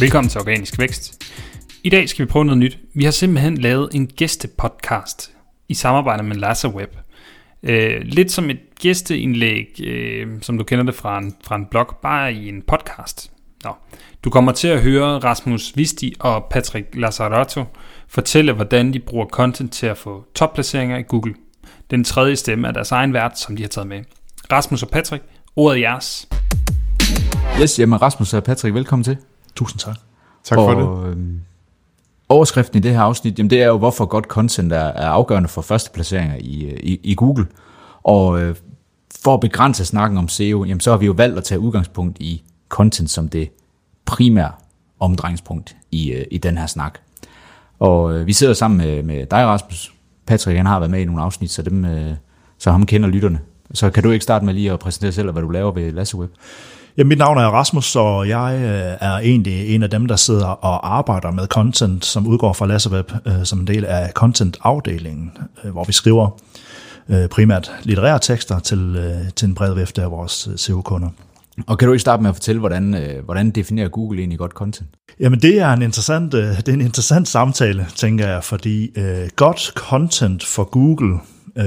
Velkommen til Organisk Vækst. I dag skal vi prøve noget nyt. Vi har simpelthen lavet en gæstepodcast i samarbejde med LaserWeb. Øh, lidt som et gæsteindlæg, øh, som du kender det fra en, fra en blog, bare i en podcast. Nå. Du kommer til at høre Rasmus Visti og Patrick Lazzarotto fortælle, hvordan de bruger content til at få topplaceringer i Google. Den tredje stemme er deres egen vært, som de har taget med. Rasmus og Patrick, ordet er jeres. Yes, jamen Rasmus og Patrick, velkommen til. Tusind tak. Tak for og, det. Øhm, overskriften i det her afsnit, jamen det er jo, hvorfor godt content er, er afgørende for første placeringer i, i, i Google. Og øh, for at begrænse snakken om SEO, jamen så har vi jo valgt at tage udgangspunkt i content som det primære omdrejningspunkt i, øh, i den her snak. Og øh, vi sidder sammen med, med dig, Rasmus. Patrick, han har været med i nogle afsnit, så, dem, øh, så ham kender lytterne. Så kan du ikke starte med lige at præsentere selv, hvad du laver ved LasseWeb? Ja, mit navn er Rasmus, og jeg øh, er egentlig en af dem, der sidder og arbejder med content, som udgår fra LasseWeb øh, som en del af content-afdelingen, øh, hvor vi skriver primært litterære tekster til, til en bred vifte af vores SEO-kunder. Og kan du ikke starte med at fortælle, hvordan, hvordan definerer Google egentlig godt content? Jamen det er en interessant, det er en interessant samtale, tænker jeg, fordi godt content for Google,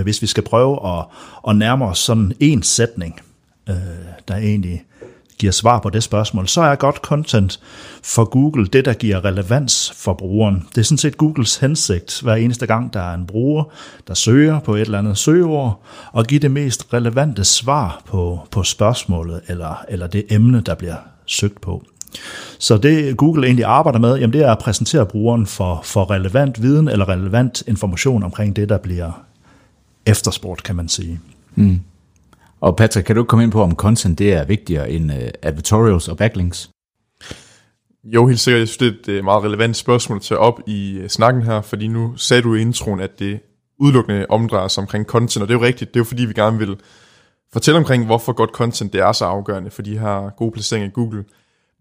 hvis vi skal prøve at, at nærme os sådan en sætning, uh, der egentlig giver svar på det spørgsmål, så er godt content for Google det, der giver relevans for brugeren. Det er sådan set Googles hensigt, hver eneste gang, der er en bruger, der søger på et eller andet søgeord, og give det mest relevante svar på, på spørgsmålet eller, eller det emne, der bliver søgt på. Så det Google egentlig arbejder med, jamen det er at præsentere brugeren for, for relevant viden eller relevant information omkring det, der bliver efterspurgt, kan man sige. Mm. Og Patrick, kan du komme ind på, om content det er vigtigere end øh, advertorials og backlinks? Jo, helt sikkert. Jeg synes, det er et øh, meget relevant spørgsmål at tage op i øh, snakken her, fordi nu sagde du i introen, at det udelukkende omdrejer sig omkring content, og det er jo rigtigt. Det er jo fordi, vi gerne vil fortælle omkring, hvorfor godt content det er så afgørende for de her gode placeringer i Google.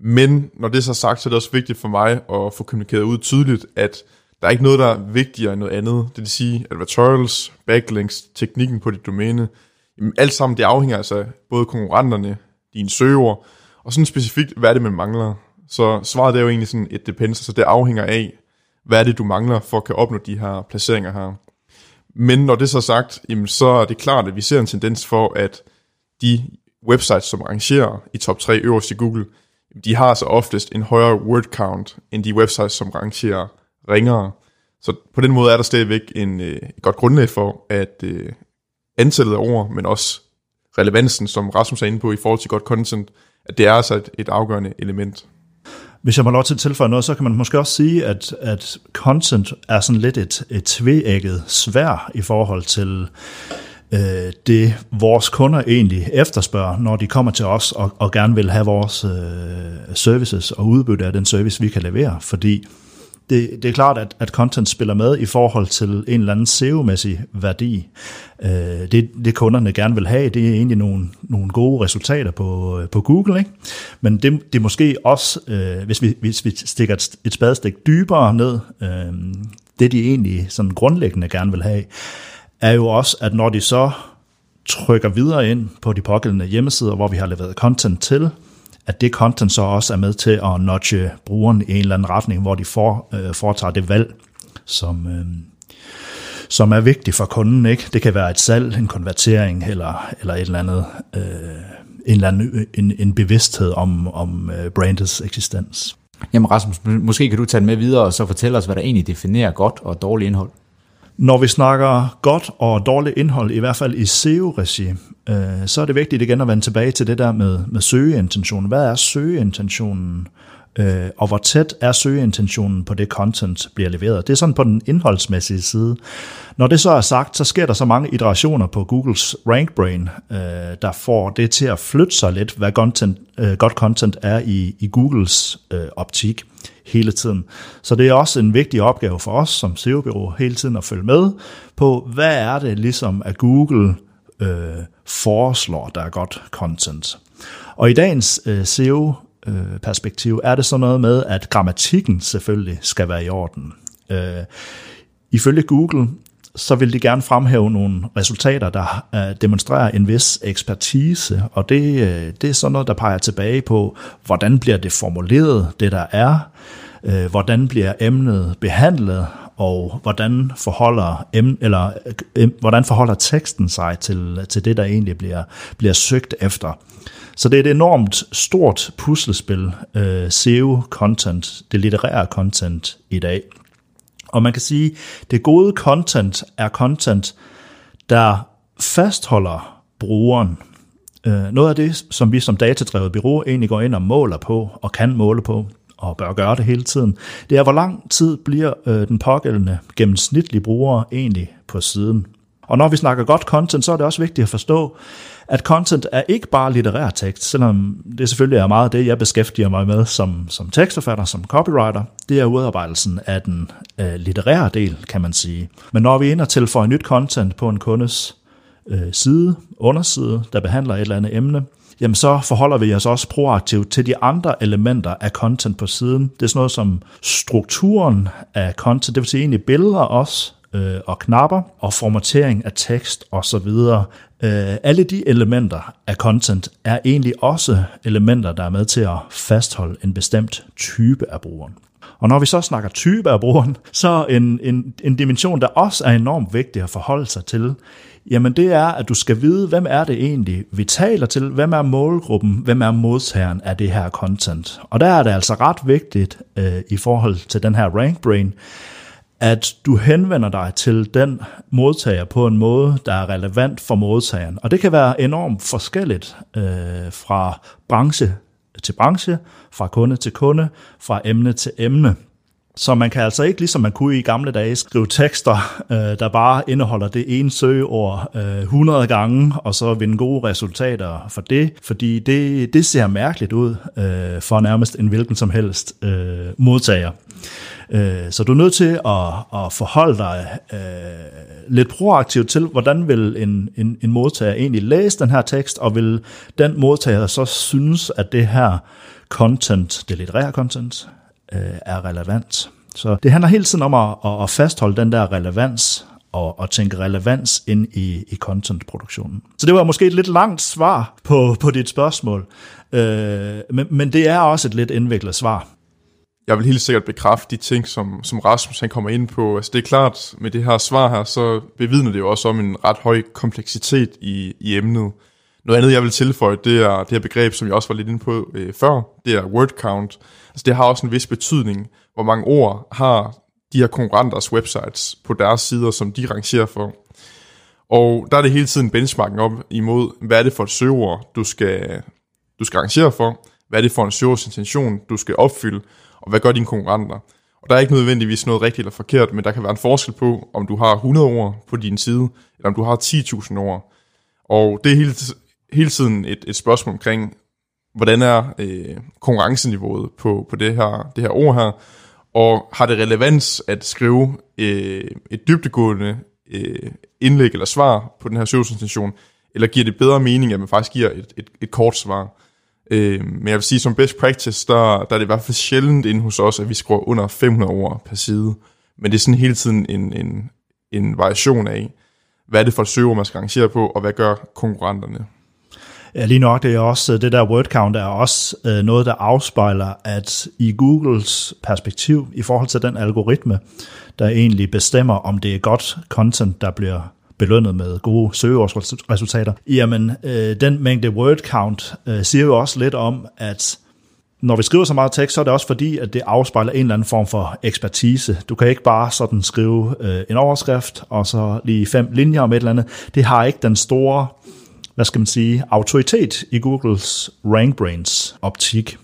Men når det er så sagt, så er det også vigtigt for mig at få kommunikeret ud tydeligt, at der er ikke noget, der er vigtigere end noget andet. Det vil sige advertorials, backlinks, teknikken på dit domæne, Jamen, alt sammen, det afhænger altså både konkurrenterne, dine søger, og sådan specifikt, hvad er det, man mangler. Så svaret er jo egentlig sådan et depends, så det afhænger af, hvad er det, du mangler for at kan opnå de her placeringer her. Men når det så er sagt, jamen, så er det klart, at vi ser en tendens for, at de websites, som rangerer i top 3 øverst i Google, de har så oftest en højere word count, end de websites, som rangerer ringere. Så på den måde er der stadigvæk en, øh, et godt grundlag for, at, øh, antallet af ord, men også relevansen, som Rasmus er inde på i forhold til godt content, at det er altså et, et afgørende element. Hvis jeg må lov til at tilføje noget, så kan man måske også sige, at, at content er sådan lidt et, et tvægget svær i forhold til øh, det, vores kunder egentlig efterspørger, når de kommer til os og, og gerne vil have vores øh, services og udbytte af den service, vi kan levere. Fordi det, det er klart, at, at content spiller med i forhold til en eller anden SEO-mæssig værdi. Øh, det, det kunderne gerne vil have, det er egentlig nogle, nogle gode resultater på, øh, på Google. Ikke? Men det, det er måske også, øh, hvis, vi, hvis vi stikker et, et spadestik dybere ned, øh, det de egentlig sådan grundlæggende gerne vil have, er jo også, at når de så trykker videre ind på de pågældende hjemmesider, hvor vi har leveret content til, at det content så også er med til at nudge brugeren i en eller anden retning, hvor de for, øh, foretager det valg, som, øh, som er vigtigt for kunden. Ikke? Det kan være et salg, en konvertering eller, eller et eller andet, øh, en, eller anden, en, en bevidsthed om, om øh, brandets eksistens. Jamen Rasmus, måske kan du tage den med videre og så fortælle os, hvad der egentlig definerer godt og dårligt indhold. Når vi snakker godt og dårligt indhold, i hvert fald i SEO-regi, øh, så er det vigtigt igen at vende tilbage til det der med, med søgeintentionen. Hvad er søgeintentionen? Øh, øh, og hvor tæt er søgeintentionen på det content bliver leveret? Det er sådan på den indholdsmæssige side. Når det så er sagt, så sker der så mange iterationer på Googles RankBrain, øh, der får det til at flytte sig lidt, hvad content, øh, godt content er i, i Googles øh, optik hele tiden. Så det er også en vigtig opgave for os som SEO-bureau hele tiden at følge med på, hvad er det ligesom, at Google øh, foreslår, der er godt content. Og i dagens øh, øh, perspektiv, er det så noget med, at grammatikken selvfølgelig skal være i orden. Øh, ifølge Google, så vil de gerne fremhæve nogle resultater, der øh, demonstrerer en vis ekspertise, og det, øh, det er sådan noget, der peger tilbage på, hvordan bliver det formuleret, det der er, uh, hvordan bliver emnet behandlet, og hvordan forholder, em, eller, em, hvordan forholder teksten sig til, til det, der egentlig bliver, bliver søgt efter. Så det er et enormt stort puslespil, øh, SEO-content, det litterære content i dag. Og man kan sige, at det gode content er content, der fastholder brugeren. Øh, noget af det, som vi som datadrevet bureau egentlig går ind og måler på, og kan måle på, og bør gøre det hele tiden, det er, hvor lang tid bliver øh, den pågældende gennemsnitlige bruger egentlig på siden. Og når vi snakker godt content, så er det også vigtigt at forstå, at content er ikke bare litterær tekst, selvom det selvfølgelig er meget det, jeg beskæftiger mig med som, som tekstforfatter, som copywriter. Det er udarbejdelsen af den øh, litterære del, kan man sige. Men når vi ind og tilføjer nyt content på en kundes øh, side, underside, der behandler et eller andet emne, jamen så forholder vi os også proaktivt til de andre elementer af content på siden. Det er sådan noget som strukturen af content, det vil sige egentlig billeder også, øh, og knapper, og formatering af tekst osv. Øh, alle de elementer af content er egentlig også elementer, der er med til at fastholde en bestemt type af brugeren. Og når vi så snakker type af brugeren, så en, en, en dimension, der også er enormt vigtig at forholde sig til, jamen det er, at du skal vide, hvem er det egentlig, vi taler til, hvem er målgruppen, hvem er modtageren af det her content. Og der er det altså ret vigtigt øh, i forhold til den her rank brain, at du henvender dig til den modtager på en måde, der er relevant for modtageren. Og det kan være enormt forskelligt øh, fra branche til branche, fra kunde til kunde, fra emne til emne. Så man kan altså ikke, ligesom man kunne i gamle dage, skrive tekster, øh, der bare indeholder det ene søgeord øh, 100 gange, og så vinde gode resultater for det, fordi det, det ser mærkeligt ud øh, for nærmest en hvilken som helst øh, modtager. Øh, så du er nødt til at, at forholde dig øh, lidt proaktivt til, hvordan vil en, en, en modtager egentlig læse den her tekst, og vil den modtager så synes, at det her content, det litterære content, øh, er relevant. Så det handler hele tiden om at, at fastholde den der relevans, og, og tænke relevans ind i, i contentproduktionen. Så det var måske et lidt langt svar på, på dit spørgsmål, øh, men, men det er også et lidt indviklet svar jeg vil helt sikkert bekræfte de ting, som, som Rasmus han kommer ind på. Altså det er klart, med det her svar her, så bevidner det jo også om en ret høj kompleksitet i, i emnet. Noget andet, jeg vil tilføje, det er det her begreb, som jeg også var lidt inde på øh, før, det er word count. Altså det har også en vis betydning, hvor mange ord har de her konkurrenters websites på deres sider, som de rangerer for. Og der er det hele tiden benchmarken op imod, hvad er det for et søgeord, du skal, du skal rangere for, hvad er det for en søgers intention, du skal opfylde, og hvad gør dine konkurrenter? Og der er ikke nødvendigvis noget rigtigt eller forkert, men der kan være en forskel på, om du har 100 ord på din side, eller om du har 10.000 ord. Og det er hele, hele tiden et, et spørgsmål omkring, hvordan er øh, konkurrenceniveauet på, på det, her, det her ord her, og har det relevans at skrive øh, et dybdegående øh, indlæg eller svar på den her søgeintention, eller giver det bedre mening, at man faktisk giver et, et, et kort svar? Øh, men jeg vil sige, som best practice, der, der er det i hvert fald sjældent inde hos os, at vi skriver under 500 ord per side. Men det er sådan hele tiden en, en, en variation af, hvad er det for et søgeord, man skal arrangere på, og hvad gør konkurrenterne? Ja, lige nok, det er også, øh, det der word count er også øh, noget, der afspejler, at i Googles perspektiv, i forhold til den algoritme, der egentlig bestemmer, om det er godt content, der bliver belønnet med gode søgeårsresultater, jamen øh, den mængde word count øh, siger jo også lidt om, at når vi skriver så meget tekst, så er det også fordi, at det afspejler en eller anden form for ekspertise. Du kan ikke bare sådan skrive øh, en overskrift, og så lige fem linjer om et eller andet. Det har ikke den store, hvad skal man sige, autoritet i Googles RankBrains optik.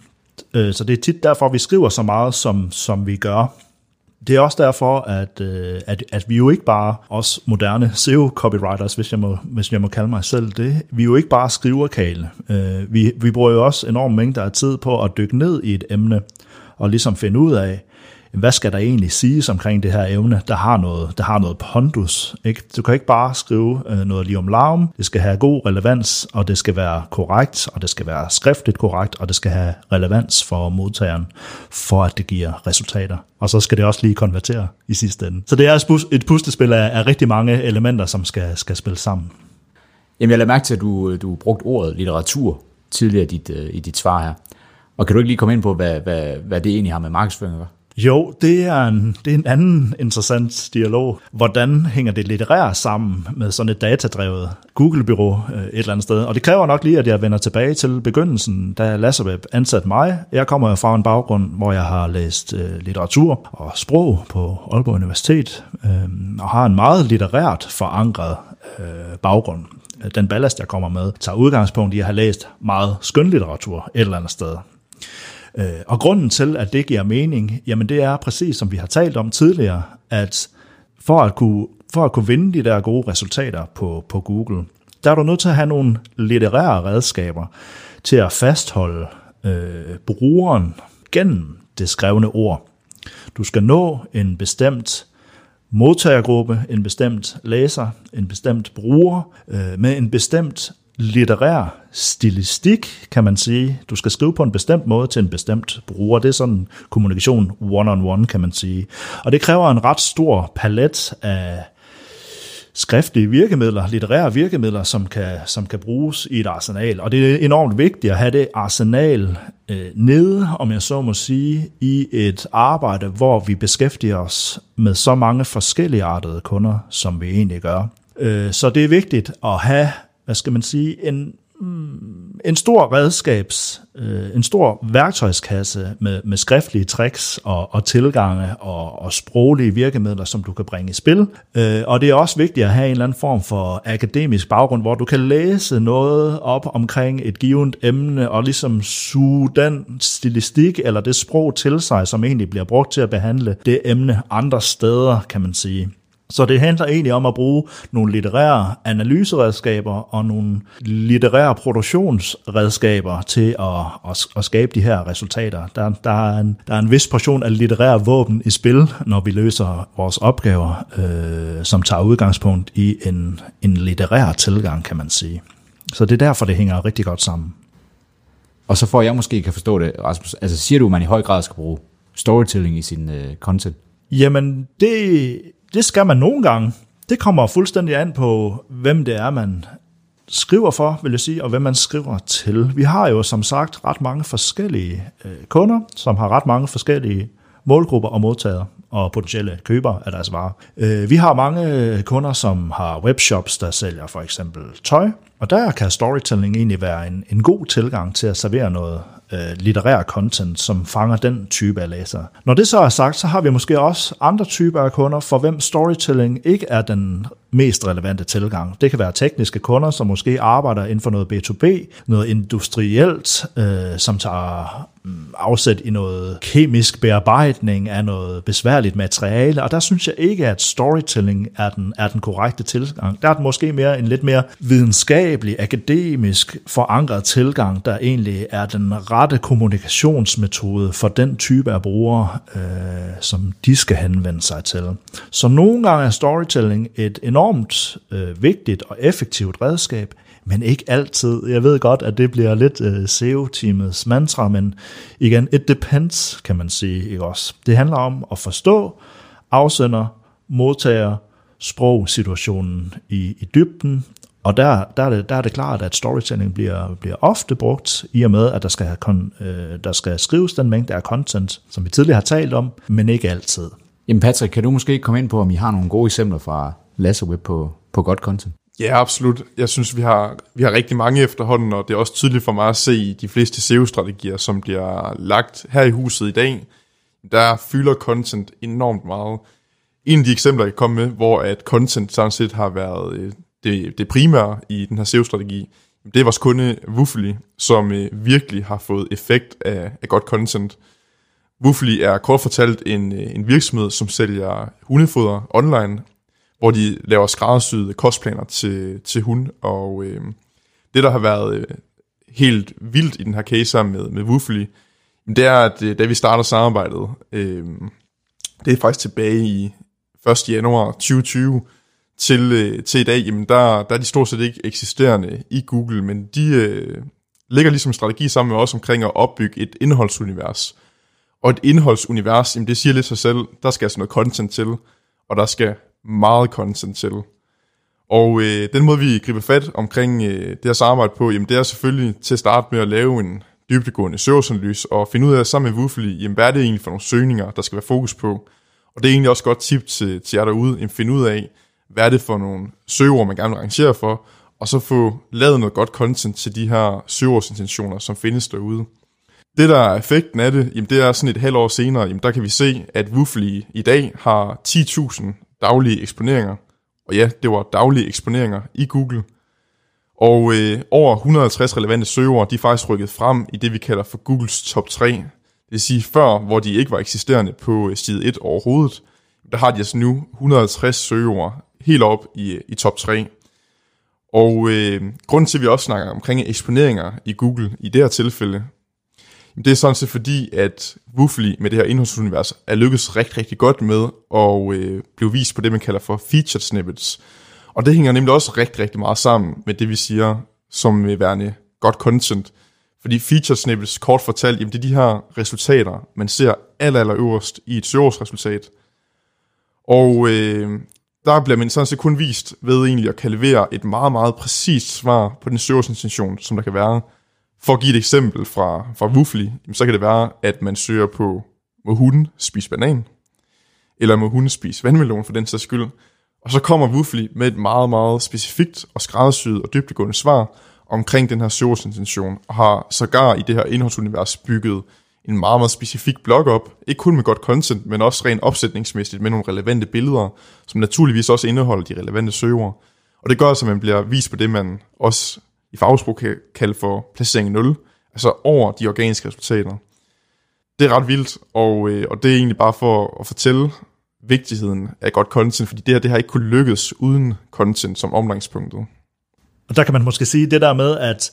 Øh, så det er tit derfor, vi skriver så meget, som, som vi gør det er også derfor, at, øh, at, at vi jo ikke bare, os moderne SEO-copywriters, hvis jeg, må, hvis jeg må kalde mig selv det, vi jo ikke bare skriver kale. Øh, vi, vi bruger jo også enorm mængder af tid på at dykke ned i et emne, og ligesom finde ud af, hvad skal der egentlig siges omkring det her evne, der har noget, der har noget pondus. Ikke? Du kan ikke bare skrive øh, noget lige om larm. Det skal have god relevans, og det skal være korrekt, og det skal være skriftligt korrekt, og det skal have relevans for modtageren, for at det giver resultater. Og så skal det også lige konvertere i sidste ende. Så det er et puslespil af, af rigtig mange elementer, som skal, skal spille sammen. Jamen, jeg lader mærke til, at du, du brugte ordet litteratur tidligere i dit, øh, i dit svar her. Og kan du ikke lige komme ind på, hvad, hvad, hvad det egentlig har med markedsføring at gøre? Jo, det er, en, det er en anden interessant dialog. Hvordan hænger det litterære sammen med sådan et datadrevet Google-byrå øh, et eller andet sted? Og det kræver nok lige, at jeg vender tilbage til begyndelsen, da Lasseweb ansatte mig. Jeg kommer fra en baggrund, hvor jeg har læst øh, litteratur og sprog på Aalborg Universitet, øh, og har en meget litterært forankret øh, baggrund den ballast, jeg kommer med, tager udgangspunkt i at have læst meget skønlitteratur et eller andet sted. Øh, og grunden til, at det giver mening, jamen det er præcis som vi har talt om tidligere, at for at kunne, for at kunne vinde de der gode resultater på, på Google, der er du nødt til at have nogle litterære redskaber til at fastholde øh, brugeren gennem det skrevne ord. Du skal nå en bestemt modtagergruppe, en bestemt læser, en bestemt bruger øh, med en bestemt litterær stilistik, kan man sige. Du skal skrive på en bestemt måde til en bestemt bruger. Det er sådan kommunikation one-on-one, kan man sige. Og det kræver en ret stor palet af skriftlige virkemidler, litterære virkemidler, som kan, som kan bruges i et arsenal. Og det er enormt vigtigt at have det arsenal øh, nede, om jeg så må sige, i et arbejde, hvor vi beskæftiger os med så mange forskellige artede kunder, som vi egentlig gør. Øh, så det er vigtigt at have hvad skal man sige, en, mm, en stor redskabs, øh, en stor værktøjskasse med, med skriftlige tricks og, og tilgange og, og sproglige virkemidler, som du kan bringe i spil. Øh, og det er også vigtigt at have en eller anden form for akademisk baggrund, hvor du kan læse noget op omkring et givet emne og ligesom suge den stilistik eller det sprog til sig, som egentlig bliver brugt til at behandle det emne andre steder, kan man sige. Så det handler egentlig om at bruge nogle litterære analyseredskaber og nogle litterære produktionsredskaber til at, at, at skabe de her resultater. Der, der, er en, der er en vis portion af litterære våben i spil, når vi løser vores opgaver, øh, som tager udgangspunkt i en, en litterær tilgang, kan man sige. Så det er derfor, det hænger rigtig godt sammen. Og så får jeg måske kan forstå det, Rasmus, altså siger du, at man i høj grad skal bruge storytelling i sin uh, content? Jamen, det det skal man nogle gange. Det kommer fuldstændig an på, hvem det er, man skriver for, vil jeg sige, og hvem man skriver til. Vi har jo som sagt ret mange forskellige øh, kunder, som har ret mange forskellige målgrupper og modtagere og potentielle købere af deres varer. Øh, vi har mange øh, kunder, som har webshops, der sælger for eksempel tøj, og der kan storytelling egentlig være en, en god tilgang til at servere noget øh, litterær content, som fanger den type af læsere. Når det så er sagt, så har vi måske også andre typer af kunder, for hvem storytelling ikke er den mest relevante tilgang. Det kan være tekniske kunder, som måske arbejder inden for noget B2B, noget industrielt, øh, som tager mm, afsæt i noget kemisk bearbejdning af noget besværligt materiale, og der synes jeg ikke, at storytelling er den, er den korrekte tilgang. Der er den måske mere en lidt mere videnskabelig, akademisk forankret tilgang, der egentlig er den rette kommunikationsmetode for den type af brugere, øh, som de skal henvende sig til. Så nogle gange er storytelling et enormt øh, vigtigt og effektivt redskab, men ikke altid. Jeg ved godt, at det bliver lidt øh, SEO-teamets mantra, men igen, it depends, kan man sige, ikke også? Det handler om at forstå afsender, modtager, sprog-situationen i, i dybden, og der, der, er det, der er det klart, at storytelling bliver, bliver ofte brugt, i og med, at der skal, have kon, øh, der skal skrives den mængde af content, som vi tidligere har talt om, men ikke altid. Jamen Patrick, kan du måske komme ind på, om I har nogle gode eksempler fra Lasseweb på, på godt content? Ja, absolut. Jeg synes, vi har, vi har rigtig mange efterhånden, og det er også tydeligt for mig at se i de fleste SEO-strategier, som bliver lagt her i huset i dag. Der fylder content enormt meget. En af de eksempler, jeg kan komme med, hvor at content sådan set har været øh, det, det primære i den her SEO-strategi, det er vores kunde Woofly, som øh, virkelig har fået effekt af, af godt content. Woofly er kort fortalt en, øh, en virksomhed, som sælger hundefoder online, hvor de laver skræddersyede kostplaner til, til hund, og øh, det, der har været øh, helt vildt i den her case med, med Woofly, det er, at øh, da vi starter samarbejdet, øh, det er faktisk tilbage i 1. januar 2020 til, øh, til i dag, jamen der, der er de stort set ikke eksisterende i Google, men de øh, ligger ligesom strategi sammen med os omkring at opbygge et indholdsunivers. Og et indholdsunivers, jamen det siger lidt sig selv, der skal altså noget content til, og der skal meget content til. Og øh, den måde, vi griber fat omkring øh, det her samarbejde på, jamen det er selvfølgelig til at starte med at lave en dybdegående søgeanalyse og finde ud af sammen med Woofly, jamen hvad er det egentlig for nogle søgninger, der skal være fokus på. Og det er egentlig også et godt tip til, til jer derude, at finde ud af, hvad er det for nogle søgeord, man gerne vil arrangere for, og så få lavet noget godt content til de her søgeordsintentioner, som findes derude. Det, der er effekten af det, jamen det er sådan et halvt år senere, jamen der kan vi se, at Woofly i dag har 10.000 daglige eksponeringer. Og ja, det var daglige eksponeringer i Google. Og øh, over 150 relevante søgeord, de er faktisk rykket frem i det, vi kalder for Googles top 3. Det vil sige før, hvor de ikke var eksisterende på øh, side 1 overhovedet, der har de altså nu 150 søgeord helt op i, i top 3. Og øh, grunden til, at vi også snakker omkring eksponeringer i Google i det her tilfælde, det er sådan set fordi, at Woofly med det her indholdsunivers er lykkedes rigtig, rigtig godt med at øh, blive vist på det, man kalder for featured snippets. Og det hænger nemlig også rigtig, rigtig meget sammen med det, vi siger som øh, værende godt content. Fordi featured snippets, kort fortalt, jamen det er de her resultater, man ser aller, aller øverst i et søgeårsresultat. Og øh, der bliver man sådan set kun vist ved egentlig at kan levere et meget, meget præcist svar på den søgeårsintention, som der kan være. For at give et eksempel fra, fra Woofly, så kan det være, at man søger på, må hunden spise banan? Eller må hunden spise vandmelon for den sags skyld? Og så kommer Woofly med et meget, meget specifikt og skræddersyet og dybdegående svar omkring den her søgeordsintention, og har sågar i det her indholdsunivers bygget en meget, meget specifik blog op, ikke kun med godt content, men også rent opsætningsmæssigt med nogle relevante billeder, som naturligvis også indeholder de relevante søger. Og det gør altså, at man bliver vist på det, man også i fagsprog kan kalde for placering 0, altså over de organiske resultater. Det er ret vildt, og, øh, og det er egentlig bare for at fortælle vigtigheden af godt content, fordi det her det har ikke kunne lykkes uden content som omgangspunktet. Og der kan man måske sige det der med, at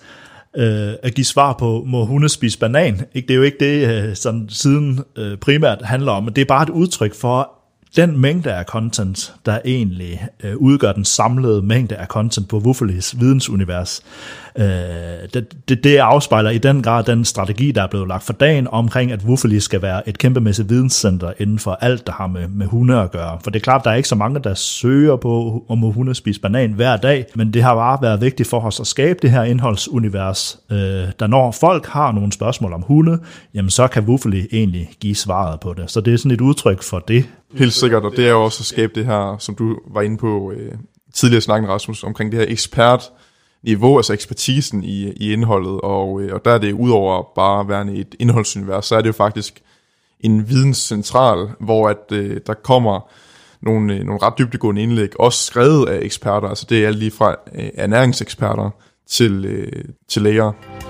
øh, at give svar på, må hunde spise banan? Ikke? Det er jo ikke det, øh, som siden øh, primært handler om, men det er bare et udtryk for, den mængde af content, der egentlig øh, udgør den samlede mængde af content på Wuffelis vidensunivers, øh, det, det, det afspejler i den grad den strategi, der er blevet lagt for dagen omkring, at Wuffeli skal være et kæmpemæssigt videnscenter inden for alt, der har med, med hunde at gøre. For det er klart, der er ikke så mange, der søger på, om hunde spiser banan hver dag, men det har bare været vigtigt for os at skabe det her indholdsunivers, øh, der når folk har nogle spørgsmål om hunde, jamen så kan Wuffeli egentlig give svaret på det. Så det er sådan et udtryk for det, Helt sikkert, og det er jo også at skabe det her, som du var inde på øh, tidligere snakken, Rasmus, omkring det her ekspert niveau, altså ekspertisen i, i indholdet, og, øh, og der er det udover bare at være et indholdsunivers, så er det jo faktisk en videnscentral, hvor at øh, der kommer nogle, øh, nogle ret dybdegående indlæg, også skrevet af eksperter, altså det er alt lige fra øh, ernæringseksperter til, øh, til læger.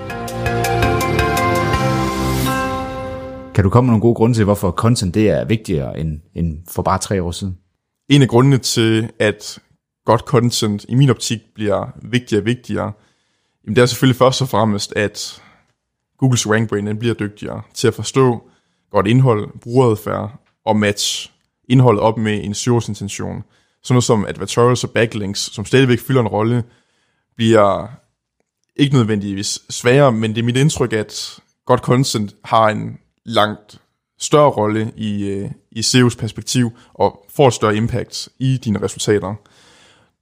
Kan du komme med nogle gode grunde til, hvorfor content det er vigtigere end, end for bare tre år siden? En af grundene til, at godt content i min optik bliver vigtigere og vigtigere, jamen det er selvfølgelig først og fremmest, at Googles RankBrain den bliver dygtigere til at forstå godt indhold, brugeradfærd og match indholdet op med en intention. Sådan noget som advertorials og backlinks, som stadigvæk fylder en rolle, bliver ikke nødvendigvis sværere, men det er mit indtryk, at godt content har en langt større rolle i, øh, i SEO's perspektiv og får et større impact i dine resultater.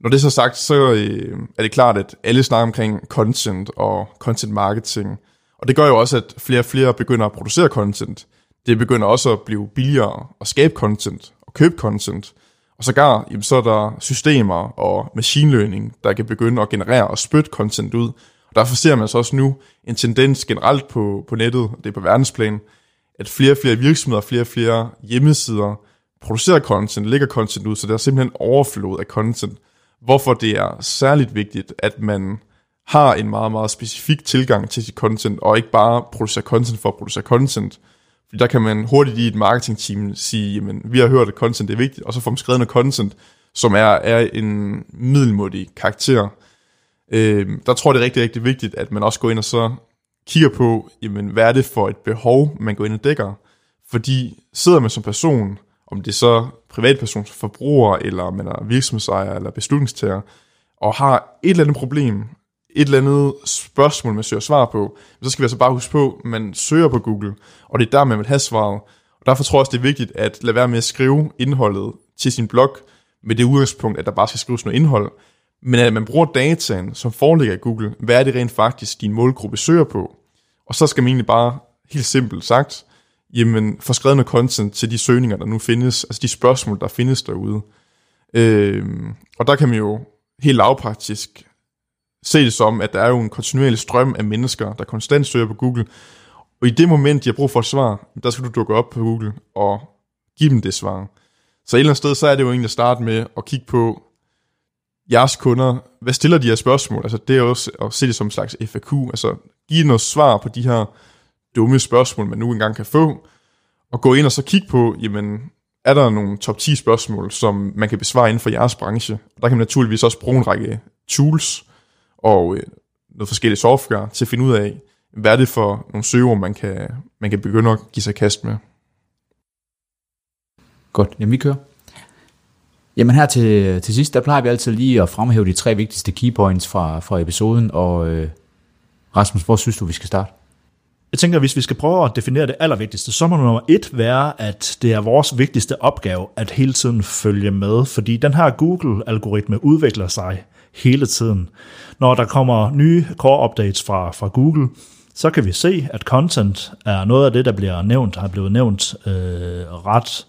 Når det er så sagt, så øh, er det klart, at alle snakker omkring content og content marketing. Og det gør jo også, at flere og flere begynder at producere content. Det begynder også at blive billigere at skabe content og købe content. Og sågar, jamen, så er der systemer og machine learning, der kan begynde at generere og spytte content ud. Og derfor ser man så også nu en tendens generelt på, på nettet, det er på verdensplan, at flere og flere virksomheder, flere og flere hjemmesider producerer content, lægger content ud, så der er simpelthen overflod af content. Hvorfor det er særligt vigtigt, at man har en meget, meget specifik tilgang til sit content, og ikke bare producerer content for at producere content. Fordi der kan man hurtigt i et marketingteam sige, jamen, vi har hørt, at content er vigtigt, og så får man skrevet noget content, som er, er en middelmodig karakter. Øh, der tror jeg, det er rigtig, rigtig vigtigt, at man også går ind og så kigger på, jamen, hvad er det for et behov, man går ind og dækker. Fordi sidder man som person om det er så privatpersons forbruger, eller man er virksomhedsejer eller beslutningstager, og har et eller andet problem, et eller andet spørgsmål, man søger svar på, så skal vi altså bare huske på, at man søger på Google, og det er der, man vil have svaret. Og derfor tror jeg også, det er vigtigt at lade være med at skrive indholdet til sin blog, med det udgangspunkt, at der bare skal skrives noget indhold, men at man bruger dataen, som foreligger i Google, hvad er det rent faktisk, din målgruppe søger på? Og så skal man egentlig bare, helt simpelt sagt, jamen, få skrevet noget content til de søgninger, der nu findes, altså de spørgsmål, der findes derude. Øh, og der kan man jo helt lavpraktisk se det som, at der er jo en kontinuerlig strøm af mennesker, der konstant søger på Google, og i det moment, de har brug for et svar, der skal du dukke op på Google og give dem det svar. Så et eller andet sted, så er det jo egentlig at starte med at kigge på jeres kunder. Hvad stiller de her spørgsmål? Altså det er også at se det som en slags FAQ. Altså give noget svar på de her dumme spørgsmål, man nu engang kan få. Og gå ind og så kigge på, jamen, er der nogle top 10 spørgsmål, som man kan besvare inden for jeres branche? Og der kan man naturligvis også bruge en række tools og øh, noget forskellige software til at finde ud af, hvad er det for nogle søgeord, man kan, man kan begynde at give sig kast med. Godt, jamen vi kører. Jamen her til, til sidst, der plejer vi altid lige at fremhæve de tre vigtigste keypoints fra, fra episoden, og øh, Rasmus, hvor synes du, vi skal starte? Jeg tænker, hvis vi skal prøve at definere det allervigtigste, så må nummer et være, at det er vores vigtigste opgave at hele tiden følge med, fordi den her Google-algoritme udvikler sig hele tiden. Når der kommer nye core-updates fra, fra Google, så kan vi se, at content er noget af det, der bliver nævnt, har blevet nævnt øh, ret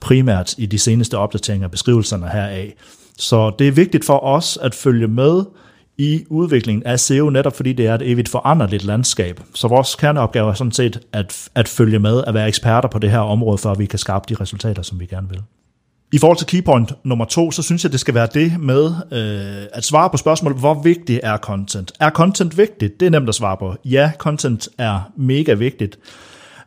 primært i de seneste opdateringer og beskrivelserne heraf. Så det er vigtigt for os at følge med i udviklingen af SEO, netop fordi det er et evigt foranderligt landskab. Så vores kerneopgave er sådan set at, at følge med, at være eksperter på det her område, for at vi kan skabe de resultater, som vi gerne vil. I forhold til keypoint nummer to, så synes jeg, det skal være det med øh, at svare på spørgsmålet, hvor vigtigt er content? Er content vigtigt? Det er nemt at svare på. Ja, content er mega vigtigt.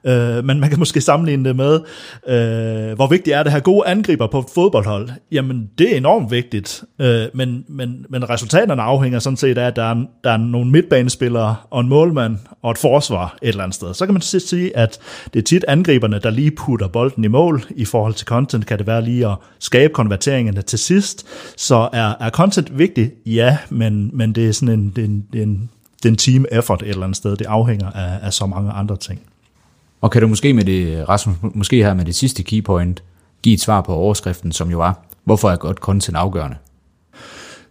Øh, men man kan måske sammenligne det med, øh, hvor vigtigt er det at have gode angriber på et fodboldhold? Jamen, det er enormt vigtigt, øh, men, men, men resultaterne afhænger sådan set af, at der er, der er nogle midtbanespillere og en målmand og et forsvar et eller andet sted. Så kan man sige, at det er tit angriberne, der lige putter bolden i mål. I forhold til content kan det være lige at skabe konverteringerne til sidst. Så er, er content vigtigt? Ja, men, men det er sådan en, en, en, en team effort et eller andet sted. Det afhænger af, af så mange andre ting. Og kan du måske med det, Rasmus, måske her med det sidste keypoint, give et svar på overskriften, som jo var, hvorfor er godt content afgørende?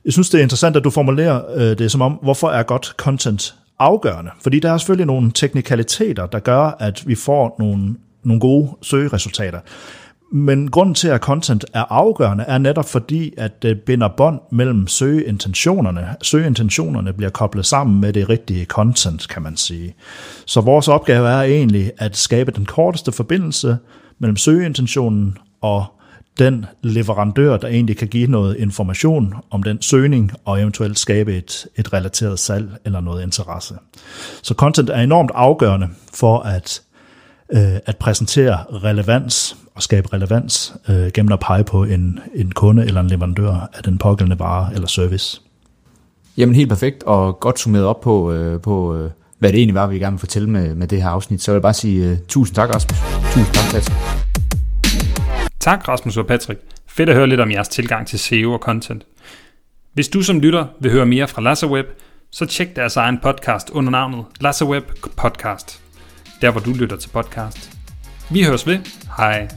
Jeg synes, det er interessant, at du formulerer øh, det som om, hvorfor er godt content afgørende? Fordi der er selvfølgelig nogle teknikaliteter, der gør, at vi får nogle, nogle gode søgeresultater. Men grunden til, at content er afgørende, er netop fordi, at det binder bånd mellem søgeintentionerne. Søgeintentionerne bliver koblet sammen med det rigtige content, kan man sige. Så vores opgave er egentlig at skabe den korteste forbindelse mellem søgeintentionen og den leverandør, der egentlig kan give noget information om den søgning, og eventuelt skabe et, et relateret salg eller noget interesse. Så content er enormt afgørende for at, øh, at præsentere relevans at skabe relevans øh, gennem at pege på en, en kunde eller en leverandør af den pågældende vare eller service. Jamen helt perfekt, og godt summeret op på, øh, på øh, hvad det egentlig var, vi gerne vil fortælle med, med det her afsnit. Så jeg vil bare sige øh, tusind tak, Rasmus. Tusind tak, Patrick. Tak, Rasmus og Patrick. Fedt at høre lidt om jeres tilgang til SEO og content. Hvis du som lytter vil høre mere fra LasserWeb, så tjek deres egen podcast under navnet LasserWeb Podcast. Der hvor du lytter til podcast. Vi høres ved. Hej.